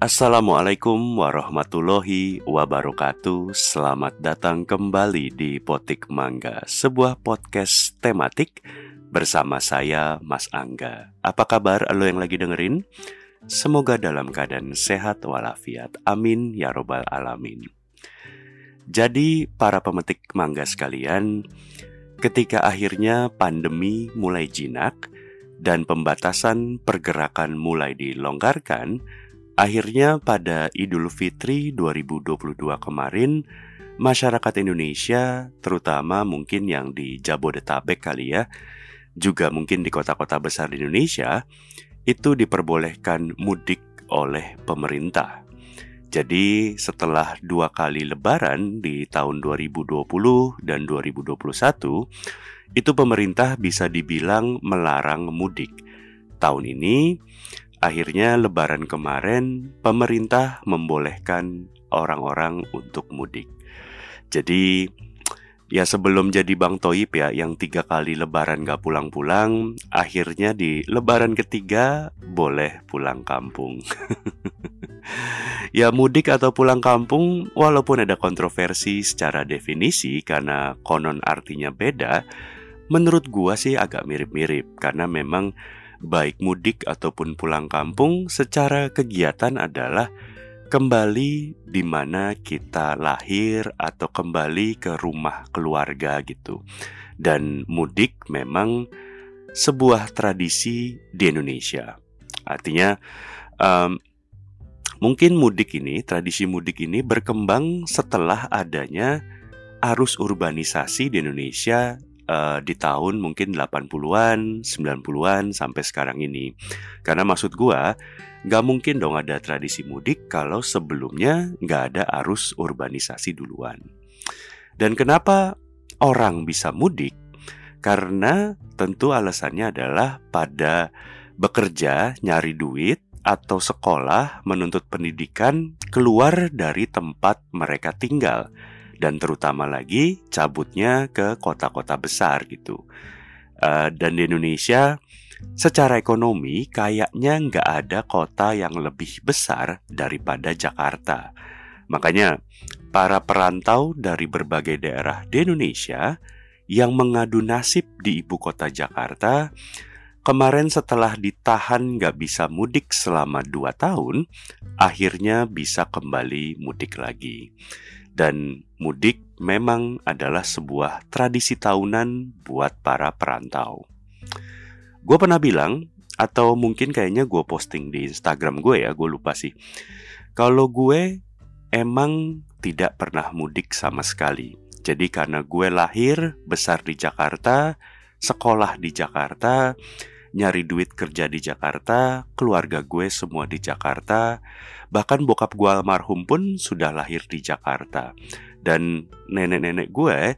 Assalamualaikum warahmatullahi wabarakatuh. Selamat datang kembali di Potik Mangga Sebuah podcast tematik bersama saya Mas Angga. Apa kabar lo yang lagi dengerin? Semoga dalam keadaan sehat walafiat. Amin ya robbal alamin. Jadi para pemetik mangga sekalian Ketika akhirnya pandemi mulai jinak Dan pembatasan pergerakan mulai dilonggarkan Akhirnya pada Idul Fitri 2022 kemarin, masyarakat Indonesia, terutama mungkin yang di Jabodetabek kali ya, juga mungkin di kota-kota besar di Indonesia, itu diperbolehkan mudik oleh pemerintah. Jadi setelah dua kali lebaran di tahun 2020 dan 2021, itu pemerintah bisa dibilang melarang mudik. Tahun ini Akhirnya lebaran kemarin pemerintah membolehkan orang-orang untuk mudik. Jadi ya sebelum jadi Bang Toib ya yang tiga kali lebaran gak pulang-pulang, akhirnya di lebaran ketiga boleh pulang kampung. ya mudik atau pulang kampung walaupun ada kontroversi secara definisi karena konon artinya beda, menurut gua sih agak mirip-mirip karena memang baik mudik ataupun pulang kampung secara kegiatan adalah kembali di mana kita lahir atau kembali ke rumah keluarga gitu. Dan mudik memang sebuah tradisi di Indonesia. Artinya um, mungkin mudik ini, tradisi mudik ini berkembang setelah adanya arus urbanisasi di Indonesia uh, di tahun mungkin 80-an, 90-an sampai sekarang ini. Karena maksud gua, nggak mungkin dong ada tradisi mudik kalau sebelumnya nggak ada arus urbanisasi duluan. Dan kenapa orang bisa mudik? Karena tentu alasannya adalah pada bekerja, nyari duit, atau sekolah menuntut pendidikan keluar dari tempat mereka tinggal dan terutama lagi cabutnya ke kota-kota besar gitu. Uh, dan di Indonesia secara ekonomi kayaknya nggak ada kota yang lebih besar daripada Jakarta. Makanya para perantau dari berbagai daerah di Indonesia yang mengadu nasib di ibu kota Jakarta kemarin setelah ditahan nggak bisa mudik selama dua tahun, akhirnya bisa kembali mudik lagi. Dan mudik memang adalah sebuah tradisi tahunan buat para perantau. Gue pernah bilang, atau mungkin kayaknya gue posting di Instagram gue ya, gue lupa sih. Kalau gue emang tidak pernah mudik sama sekali. Jadi karena gue lahir besar di Jakarta, sekolah di Jakarta, nyari duit kerja di Jakarta, keluarga gue semua di Jakarta, bahkan bokap gue almarhum pun sudah lahir di Jakarta. Dan nenek-nenek gue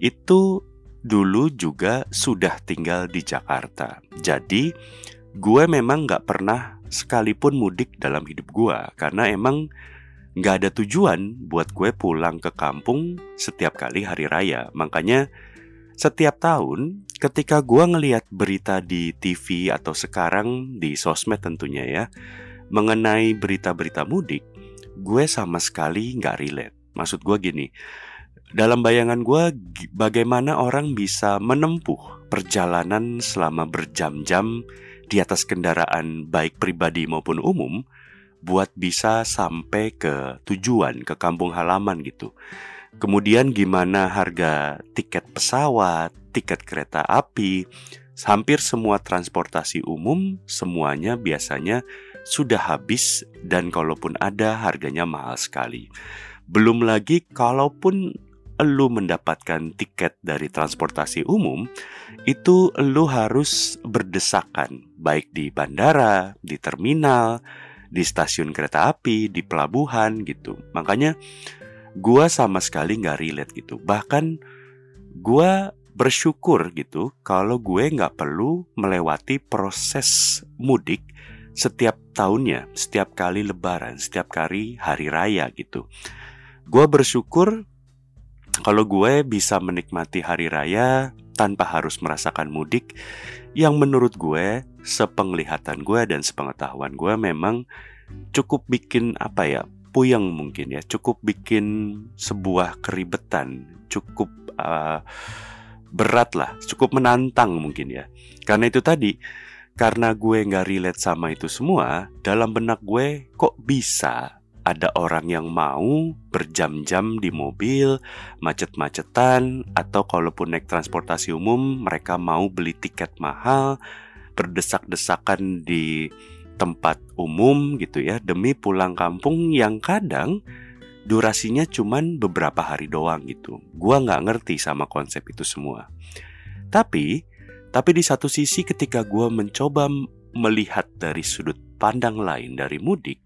itu dulu juga sudah tinggal di Jakarta. Jadi gue memang gak pernah sekalipun mudik dalam hidup gue karena emang gak ada tujuan buat gue pulang ke kampung setiap kali hari raya. Makanya setiap tahun ketika gue ngeliat berita di TV atau sekarang di sosmed tentunya ya mengenai berita-berita mudik, gue sama sekali nggak relate. Maksud gue gini, dalam bayangan gue bagaimana orang bisa menempuh perjalanan selama berjam-jam di atas kendaraan baik pribadi maupun umum buat bisa sampai ke tujuan ke kampung halaman gitu. Kemudian gimana harga tiket pesawat, tiket kereta api, hampir semua transportasi umum semuanya biasanya sudah habis dan kalaupun ada harganya mahal sekali. Belum lagi kalaupun lu mendapatkan tiket dari transportasi umum, itu lu harus berdesakan baik di bandara, di terminal, di stasiun kereta api, di pelabuhan gitu. Makanya gue sama sekali nggak relate gitu. Bahkan gue bersyukur gitu kalau gue nggak perlu melewati proses mudik setiap tahunnya, setiap kali lebaran, setiap kali hari raya gitu. Gue bersyukur kalau gue bisa menikmati hari raya tanpa harus merasakan mudik yang menurut gue, sepenglihatan gue dan sepengetahuan gue memang cukup bikin apa ya puyeng mungkin ya cukup bikin sebuah keribetan cukup uh, berat lah cukup menantang mungkin ya. Karena itu tadi karena gue nggak relate sama itu semua dalam benak gue kok bisa ada orang yang mau berjam-jam di mobil, macet-macetan, atau kalaupun naik transportasi umum, mereka mau beli tiket mahal, berdesak-desakan di tempat umum gitu ya, demi pulang kampung yang kadang durasinya cuman beberapa hari doang gitu. Gua nggak ngerti sama konsep itu semua. Tapi, tapi di satu sisi ketika gua mencoba melihat dari sudut pandang lain dari mudik,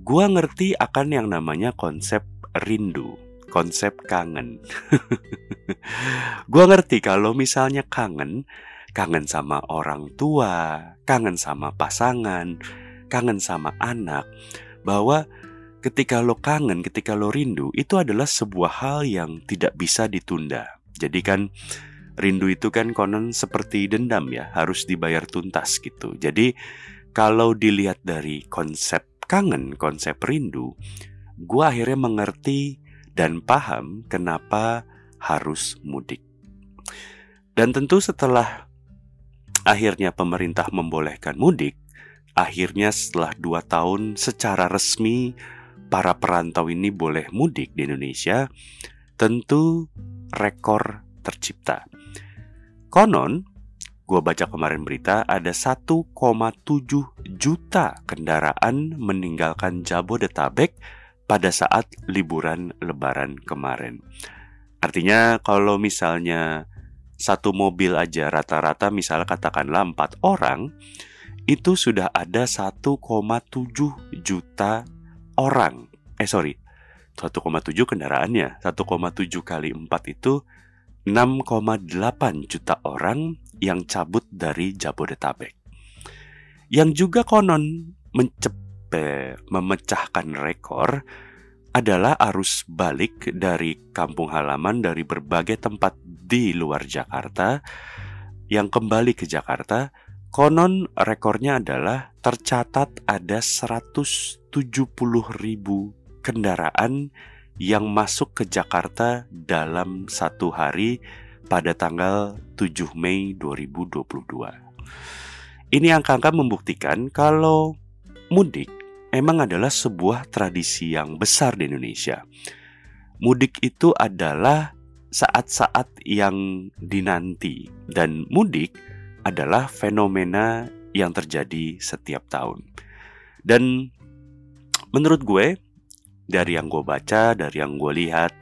gua ngerti akan yang namanya konsep rindu, konsep kangen. gua ngerti kalau misalnya kangen, kangen sama orang tua, kangen sama pasangan, kangen sama anak, bahwa ketika lo kangen, ketika lo rindu, itu adalah sebuah hal yang tidak bisa ditunda. Jadi kan rindu itu kan konon seperti dendam ya, harus dibayar tuntas gitu. Jadi kalau dilihat dari konsep kangen konsep rindu, gue akhirnya mengerti dan paham kenapa harus mudik. Dan tentu setelah akhirnya pemerintah membolehkan mudik, akhirnya setelah dua tahun secara resmi para perantau ini boleh mudik di Indonesia, tentu rekor tercipta. Konon, Gue baca kemarin berita ada 1,7 juta kendaraan meninggalkan Jabodetabek pada saat liburan lebaran kemarin. Artinya kalau misalnya satu mobil aja rata-rata misalnya katakanlah empat orang itu sudah ada 1,7 juta orang. Eh sorry, 1,7 kendaraannya. 1,7 kali 4 itu 6,8 juta orang yang cabut dari Jabodetabek. Yang juga konon mencepe, memecahkan rekor adalah arus balik dari kampung halaman dari berbagai tempat di luar Jakarta yang kembali ke Jakarta. Konon rekornya adalah tercatat ada 170 ribu kendaraan yang masuk ke Jakarta dalam satu hari pada tanggal 7 Mei 2022. Ini angka-angka membuktikan kalau mudik emang adalah sebuah tradisi yang besar di Indonesia. Mudik itu adalah saat-saat yang dinanti dan mudik adalah fenomena yang terjadi setiap tahun. Dan menurut gue dari yang gue baca, dari yang gue lihat,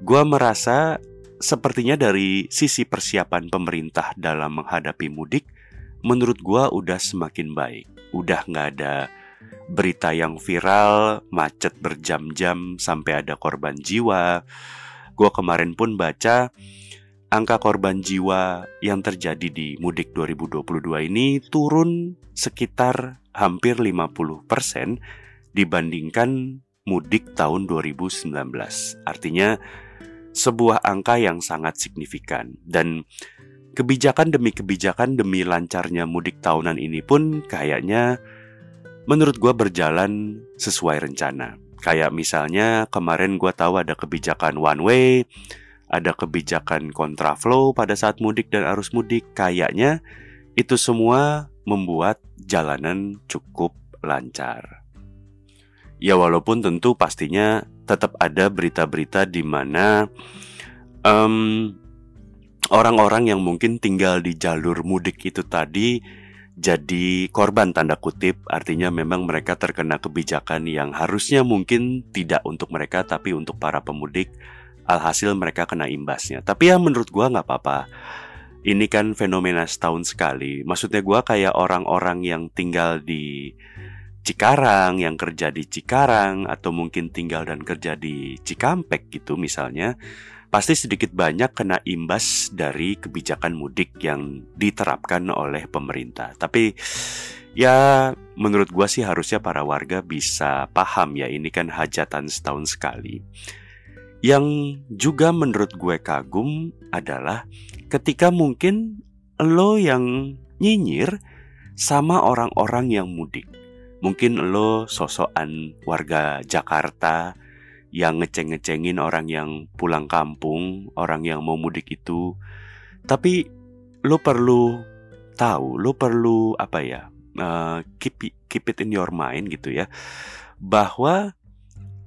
gue merasa sepertinya dari sisi persiapan pemerintah dalam menghadapi mudik, menurut gue udah semakin baik. Udah nggak ada berita yang viral, macet berjam-jam sampai ada korban jiwa. Gue kemarin pun baca angka korban jiwa yang terjadi di mudik 2022 ini turun sekitar hampir 50% dibandingkan mudik tahun 2019. Artinya sebuah angka yang sangat signifikan dan kebijakan demi kebijakan demi lancarnya mudik tahunan ini pun kayaknya menurut gue berjalan sesuai rencana. Kayak misalnya kemarin gue tahu ada kebijakan one way, ada kebijakan kontraflow pada saat mudik dan arus mudik. Kayaknya itu semua membuat jalanan cukup lancar. Ya walaupun tentu pastinya tetap ada berita-berita di mana um, orang-orang yang mungkin tinggal di jalur mudik itu tadi jadi korban tanda kutip. Artinya memang mereka terkena kebijakan yang harusnya mungkin tidak untuk mereka tapi untuk para pemudik. Alhasil mereka kena imbasnya. Tapi ya menurut gua nggak apa-apa. Ini kan fenomena setahun sekali. Maksudnya gua kayak orang-orang yang tinggal di Cikarang yang kerja di Cikarang atau mungkin tinggal dan kerja di Cikampek gitu misalnya pasti sedikit banyak kena imbas dari kebijakan mudik yang diterapkan oleh pemerintah. Tapi ya menurut gua sih harusnya para warga bisa paham ya ini kan hajatan setahun sekali. Yang juga menurut gue kagum adalah ketika mungkin lo yang nyinyir sama orang-orang yang mudik Mungkin lo sosokan warga Jakarta yang ngeceng-ngecengin orang yang pulang kampung, orang yang mau mudik itu. Tapi lo perlu tahu, lo perlu apa ya? Uh, keep it, keep it in your mind gitu ya. Bahwa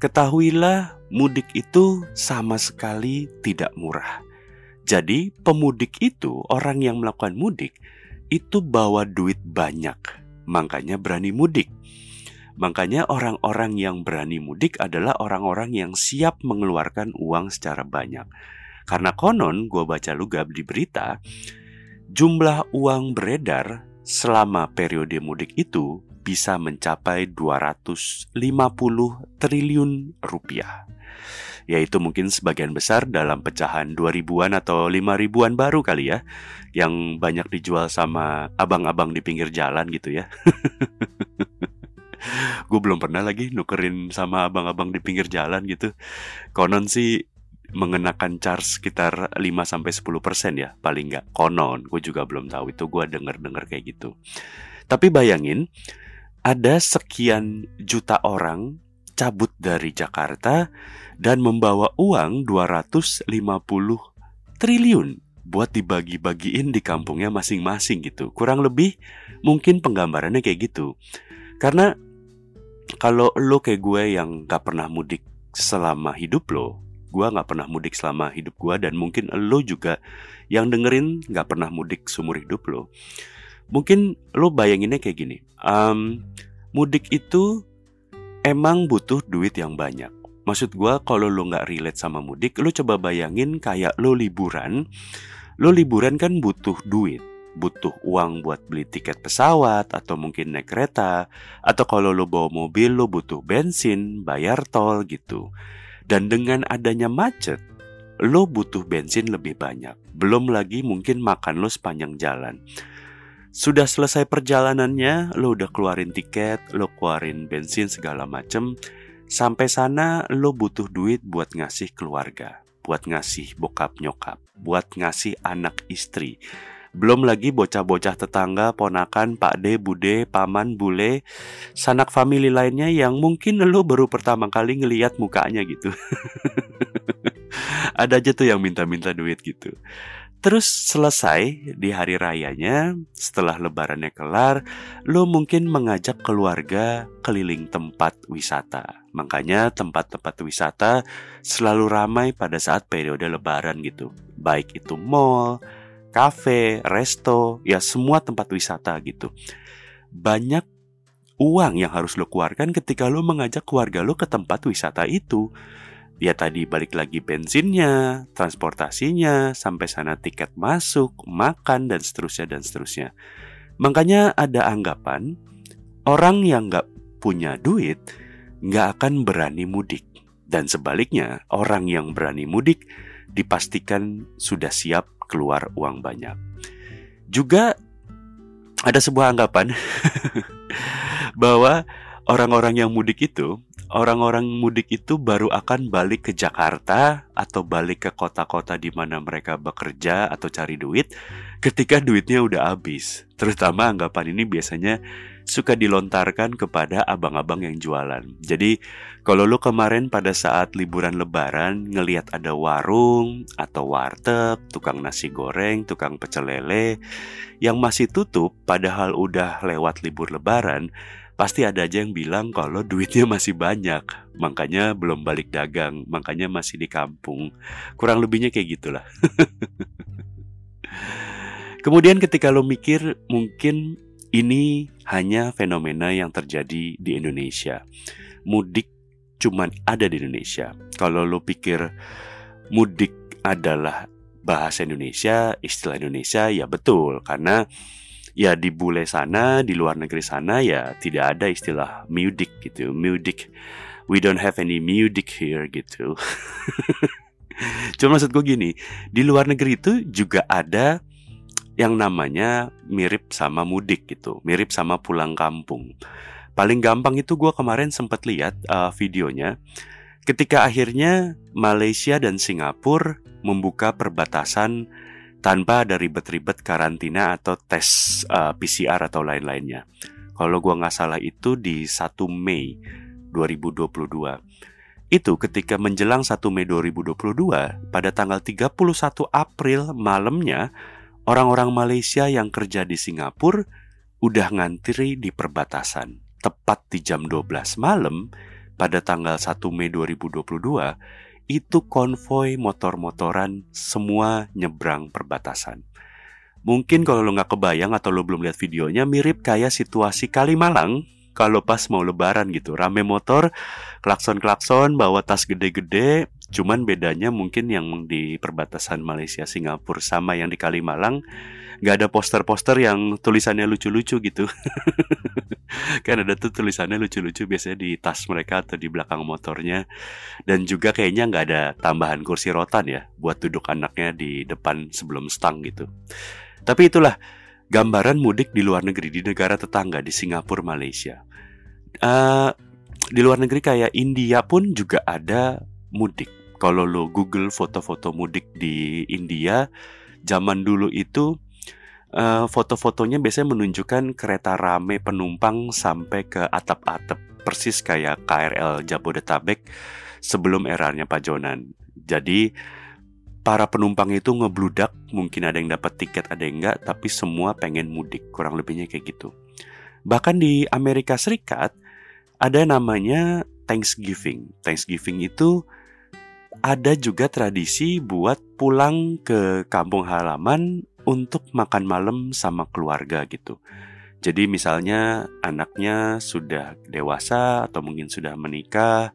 ketahuilah mudik itu sama sekali tidak murah. Jadi, pemudik itu, orang yang melakukan mudik, itu bawa duit banyak, makanya berani mudik. Makanya orang-orang yang berani mudik adalah orang-orang yang siap mengeluarkan uang secara banyak. Karena konon, gue baca lugab di berita, jumlah uang beredar selama periode mudik itu bisa mencapai 250 triliun rupiah. Yaitu mungkin sebagian besar dalam pecahan 2000-an atau 5000-an baru kali ya, yang banyak dijual sama abang-abang di pinggir jalan gitu ya. gue belum pernah lagi nukerin sama abang-abang di pinggir jalan gitu. Konon sih mengenakan charge sekitar 5 sampai 10% ya, paling nggak. Konon, gue juga belum tahu itu gue denger-denger kayak gitu. Tapi bayangin, ada sekian juta orang cabut dari Jakarta dan membawa uang 250 triliun buat dibagi-bagiin di kampungnya masing-masing gitu. Kurang lebih mungkin penggambarannya kayak gitu. Karena kalau lo kayak gue yang gak pernah mudik selama hidup lo, gue gak pernah mudik selama hidup gue dan mungkin lo juga yang dengerin gak pernah mudik seumur hidup lo. Mungkin lo bayanginnya kayak gini, um, mudik itu emang butuh duit yang banyak. Maksud gue kalau lo gak relate sama mudik, lo coba bayangin kayak lo liburan, lo liburan kan butuh duit butuh uang buat beli tiket pesawat atau mungkin naik kereta atau kalau lo bawa mobil lo butuh bensin, bayar tol gitu. Dan dengan adanya macet, lo butuh bensin lebih banyak. Belum lagi mungkin makan lo sepanjang jalan. Sudah selesai perjalanannya, lo udah keluarin tiket, lo keluarin bensin segala macem. Sampai sana lo butuh duit buat ngasih keluarga, buat ngasih bokap nyokap, buat ngasih anak istri belum lagi bocah-bocah tetangga, ponakan, pak de, bude, paman, bule, sanak famili lainnya yang mungkin lo baru pertama kali ngeliat mukanya gitu. Ada aja tuh yang minta-minta duit gitu. Terus selesai di hari rayanya, setelah lebarannya kelar, lo mungkin mengajak keluarga keliling tempat wisata. Makanya tempat-tempat wisata selalu ramai pada saat periode lebaran gitu. Baik itu mall, kafe, resto, ya semua tempat wisata gitu. Banyak uang yang harus lo keluarkan ketika lo mengajak keluarga lo ke tempat wisata itu. Ya tadi balik lagi bensinnya, transportasinya, sampai sana tiket masuk, makan, dan seterusnya, dan seterusnya. Makanya ada anggapan, orang yang nggak punya duit nggak akan berani mudik. Dan sebaliknya, orang yang berani mudik dipastikan sudah siap keluar uang banyak. Juga ada sebuah anggapan bahwa orang-orang yang mudik itu, orang-orang mudik itu baru akan balik ke Jakarta atau balik ke kota-kota di mana mereka bekerja atau cari duit ketika duitnya udah habis. Terutama anggapan ini biasanya suka dilontarkan kepada abang-abang yang jualan. Jadi kalau lu kemarin pada saat liburan lebaran ngelihat ada warung atau warteg, tukang nasi goreng, tukang pecel lele yang masih tutup padahal udah lewat libur lebaran, pasti ada aja yang bilang kalau duitnya masih banyak, makanya belum balik dagang, makanya masih di kampung. Kurang lebihnya kayak gitulah. Kemudian ketika lo mikir mungkin ini hanya fenomena yang terjadi di Indonesia. Mudik cuman ada di Indonesia. Kalau lo pikir mudik adalah bahasa Indonesia, istilah Indonesia, ya betul. Karena ya di bule sana, di luar negeri sana ya tidak ada istilah mudik gitu. Mudik. We don't have any mudik here gitu. Cuma maksud gue gini, di luar negeri itu juga ada yang namanya mirip sama mudik gitu, mirip sama pulang kampung. Paling gampang itu gue kemarin sempat lihat uh, videonya ketika akhirnya Malaysia dan Singapura membuka perbatasan tanpa ada ribet-ribet karantina atau tes uh, PCR atau lain-lainnya. Kalau gua nggak salah itu di 1 Mei 2022. Itu ketika menjelang 1 Mei 2022, pada tanggal 31 April malamnya, orang-orang Malaysia yang kerja di Singapura udah ngantri di perbatasan. Tepat di jam 12 malam, pada tanggal 1 Mei 2022, itu konvoy motor-motoran semua nyebrang perbatasan. Mungkin kalau lo nggak kebayang atau lo belum lihat videonya, mirip kayak situasi Kalimalang kalau pas mau lebaran gitu rame motor klakson-klakson bawa tas gede-gede cuman bedanya mungkin yang di perbatasan Malaysia Singapura sama yang di Kalimalang nggak ada poster-poster yang tulisannya lucu-lucu gitu. Kan ada tuh tulisannya lucu-lucu biasanya di tas mereka atau di belakang motornya. Dan juga kayaknya nggak ada tambahan kursi rotan ya buat duduk anaknya di depan sebelum stang gitu. Tapi itulah gambaran mudik di luar negeri di negara tetangga di Singapura, Malaysia. Uh, di luar negeri kayak India pun juga ada mudik. Kalau lo Google foto-foto mudik di India, zaman dulu itu uh, foto-fotonya biasanya menunjukkan kereta rame penumpang sampai ke atap-atap, persis kayak KRL Jabodetabek sebelum eranya Pak Jonan. Jadi para penumpang itu ngebludak, mungkin ada yang dapat tiket, ada yang enggak, tapi semua pengen mudik, kurang lebihnya kayak gitu. Bahkan di Amerika Serikat ada namanya Thanksgiving. Thanksgiving itu ada juga tradisi buat pulang ke kampung halaman untuk makan malam sama keluarga gitu. Jadi misalnya anaknya sudah dewasa atau mungkin sudah menikah,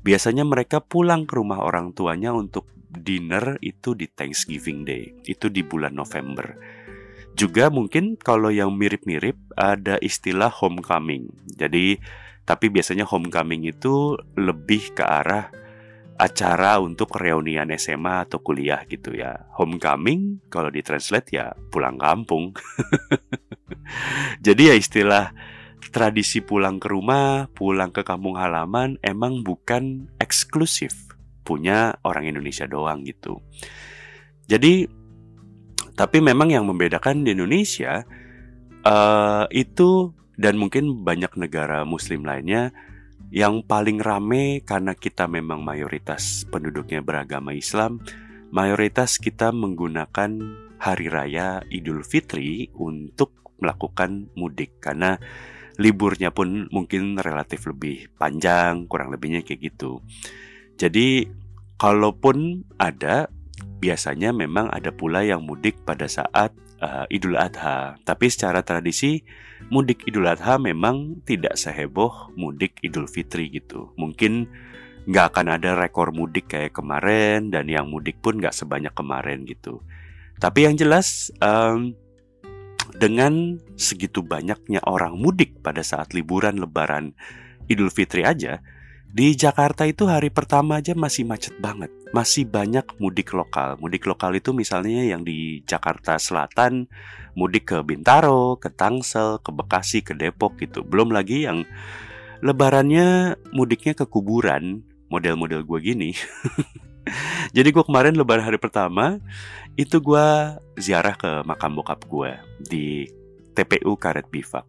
biasanya mereka pulang ke rumah orang tuanya untuk dinner itu di Thanksgiving Day, itu di bulan November. Juga mungkin kalau yang mirip-mirip ada istilah homecoming. Jadi tapi biasanya homecoming itu lebih ke arah acara untuk reunian SMA atau kuliah gitu ya. Homecoming kalau ditranslate ya pulang kampung. Jadi ya istilah tradisi pulang ke rumah, pulang ke kampung halaman emang bukan eksklusif punya orang Indonesia doang gitu. Jadi tapi memang yang membedakan di Indonesia uh, itu dan mungkin banyak negara Muslim lainnya yang paling rame karena kita memang mayoritas penduduknya beragama Islam, mayoritas kita menggunakan hari raya Idul Fitri untuk melakukan mudik karena liburnya pun mungkin relatif lebih panjang, kurang lebihnya kayak gitu. Jadi kalaupun ada biasanya memang ada pula yang mudik pada saat uh, Idul Adha. Tapi secara tradisi mudik Idul Adha memang tidak seheboh mudik Idul Fitri gitu. Mungkin nggak akan ada rekor mudik kayak kemarin dan yang mudik pun nggak sebanyak kemarin gitu. Tapi yang jelas um, dengan segitu banyaknya orang mudik pada saat liburan Lebaran Idul Fitri aja, di Jakarta itu hari pertama aja masih macet banget. Masih banyak mudik lokal. Mudik lokal itu misalnya yang di Jakarta Selatan, mudik ke Bintaro, ke Tangsel, ke Bekasi, ke Depok gitu. Belum lagi yang lebarannya mudiknya ke kuburan, model-model gue gini. Jadi gue kemarin lebaran hari pertama, itu gue ziarah ke makam bokap gue di TPU Karet Bifak.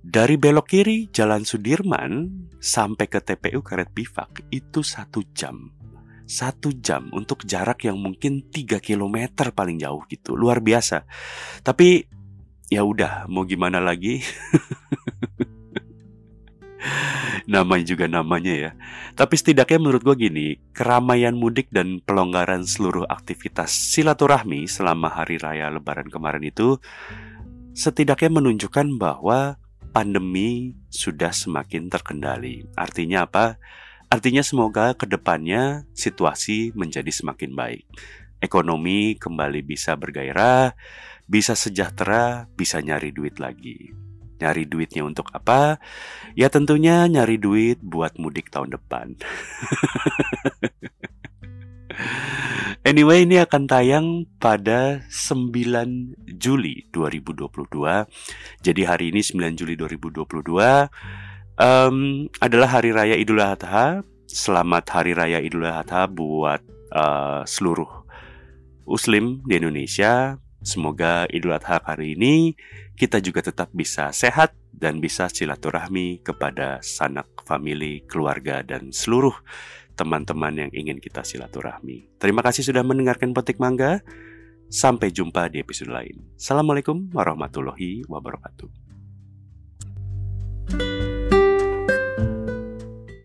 Dari belok kiri Jalan Sudirman sampai ke TPU Karet Bifak itu satu jam. Satu jam untuk jarak yang mungkin 3 km paling jauh gitu. Luar biasa. Tapi ya udah mau gimana lagi. namanya juga namanya ya. Tapi setidaknya menurut gue gini, keramaian mudik dan pelonggaran seluruh aktivitas silaturahmi selama hari raya lebaran kemarin itu setidaknya menunjukkan bahwa pandemi sudah semakin terkendali. Artinya apa? Artinya semoga ke depannya situasi menjadi semakin baik. Ekonomi kembali bisa bergairah, bisa sejahtera, bisa nyari duit lagi. Nyari duitnya untuk apa? Ya tentunya nyari duit buat mudik tahun depan. Anyway, ini akan tayang pada 9 Juli 2022. Jadi hari ini 9 Juli 2022 um, adalah hari raya Idul Adha. Selamat hari raya Idul Adha buat uh, seluruh muslim di Indonesia. Semoga Idul Adha hari ini kita juga tetap bisa sehat, dan bisa silaturahmi kepada sanak famili, keluarga, dan seluruh teman-teman yang ingin kita silaturahmi. Terima kasih sudah mendengarkan Petik Mangga. Sampai jumpa di episode lain. Assalamualaikum warahmatullahi wabarakatuh.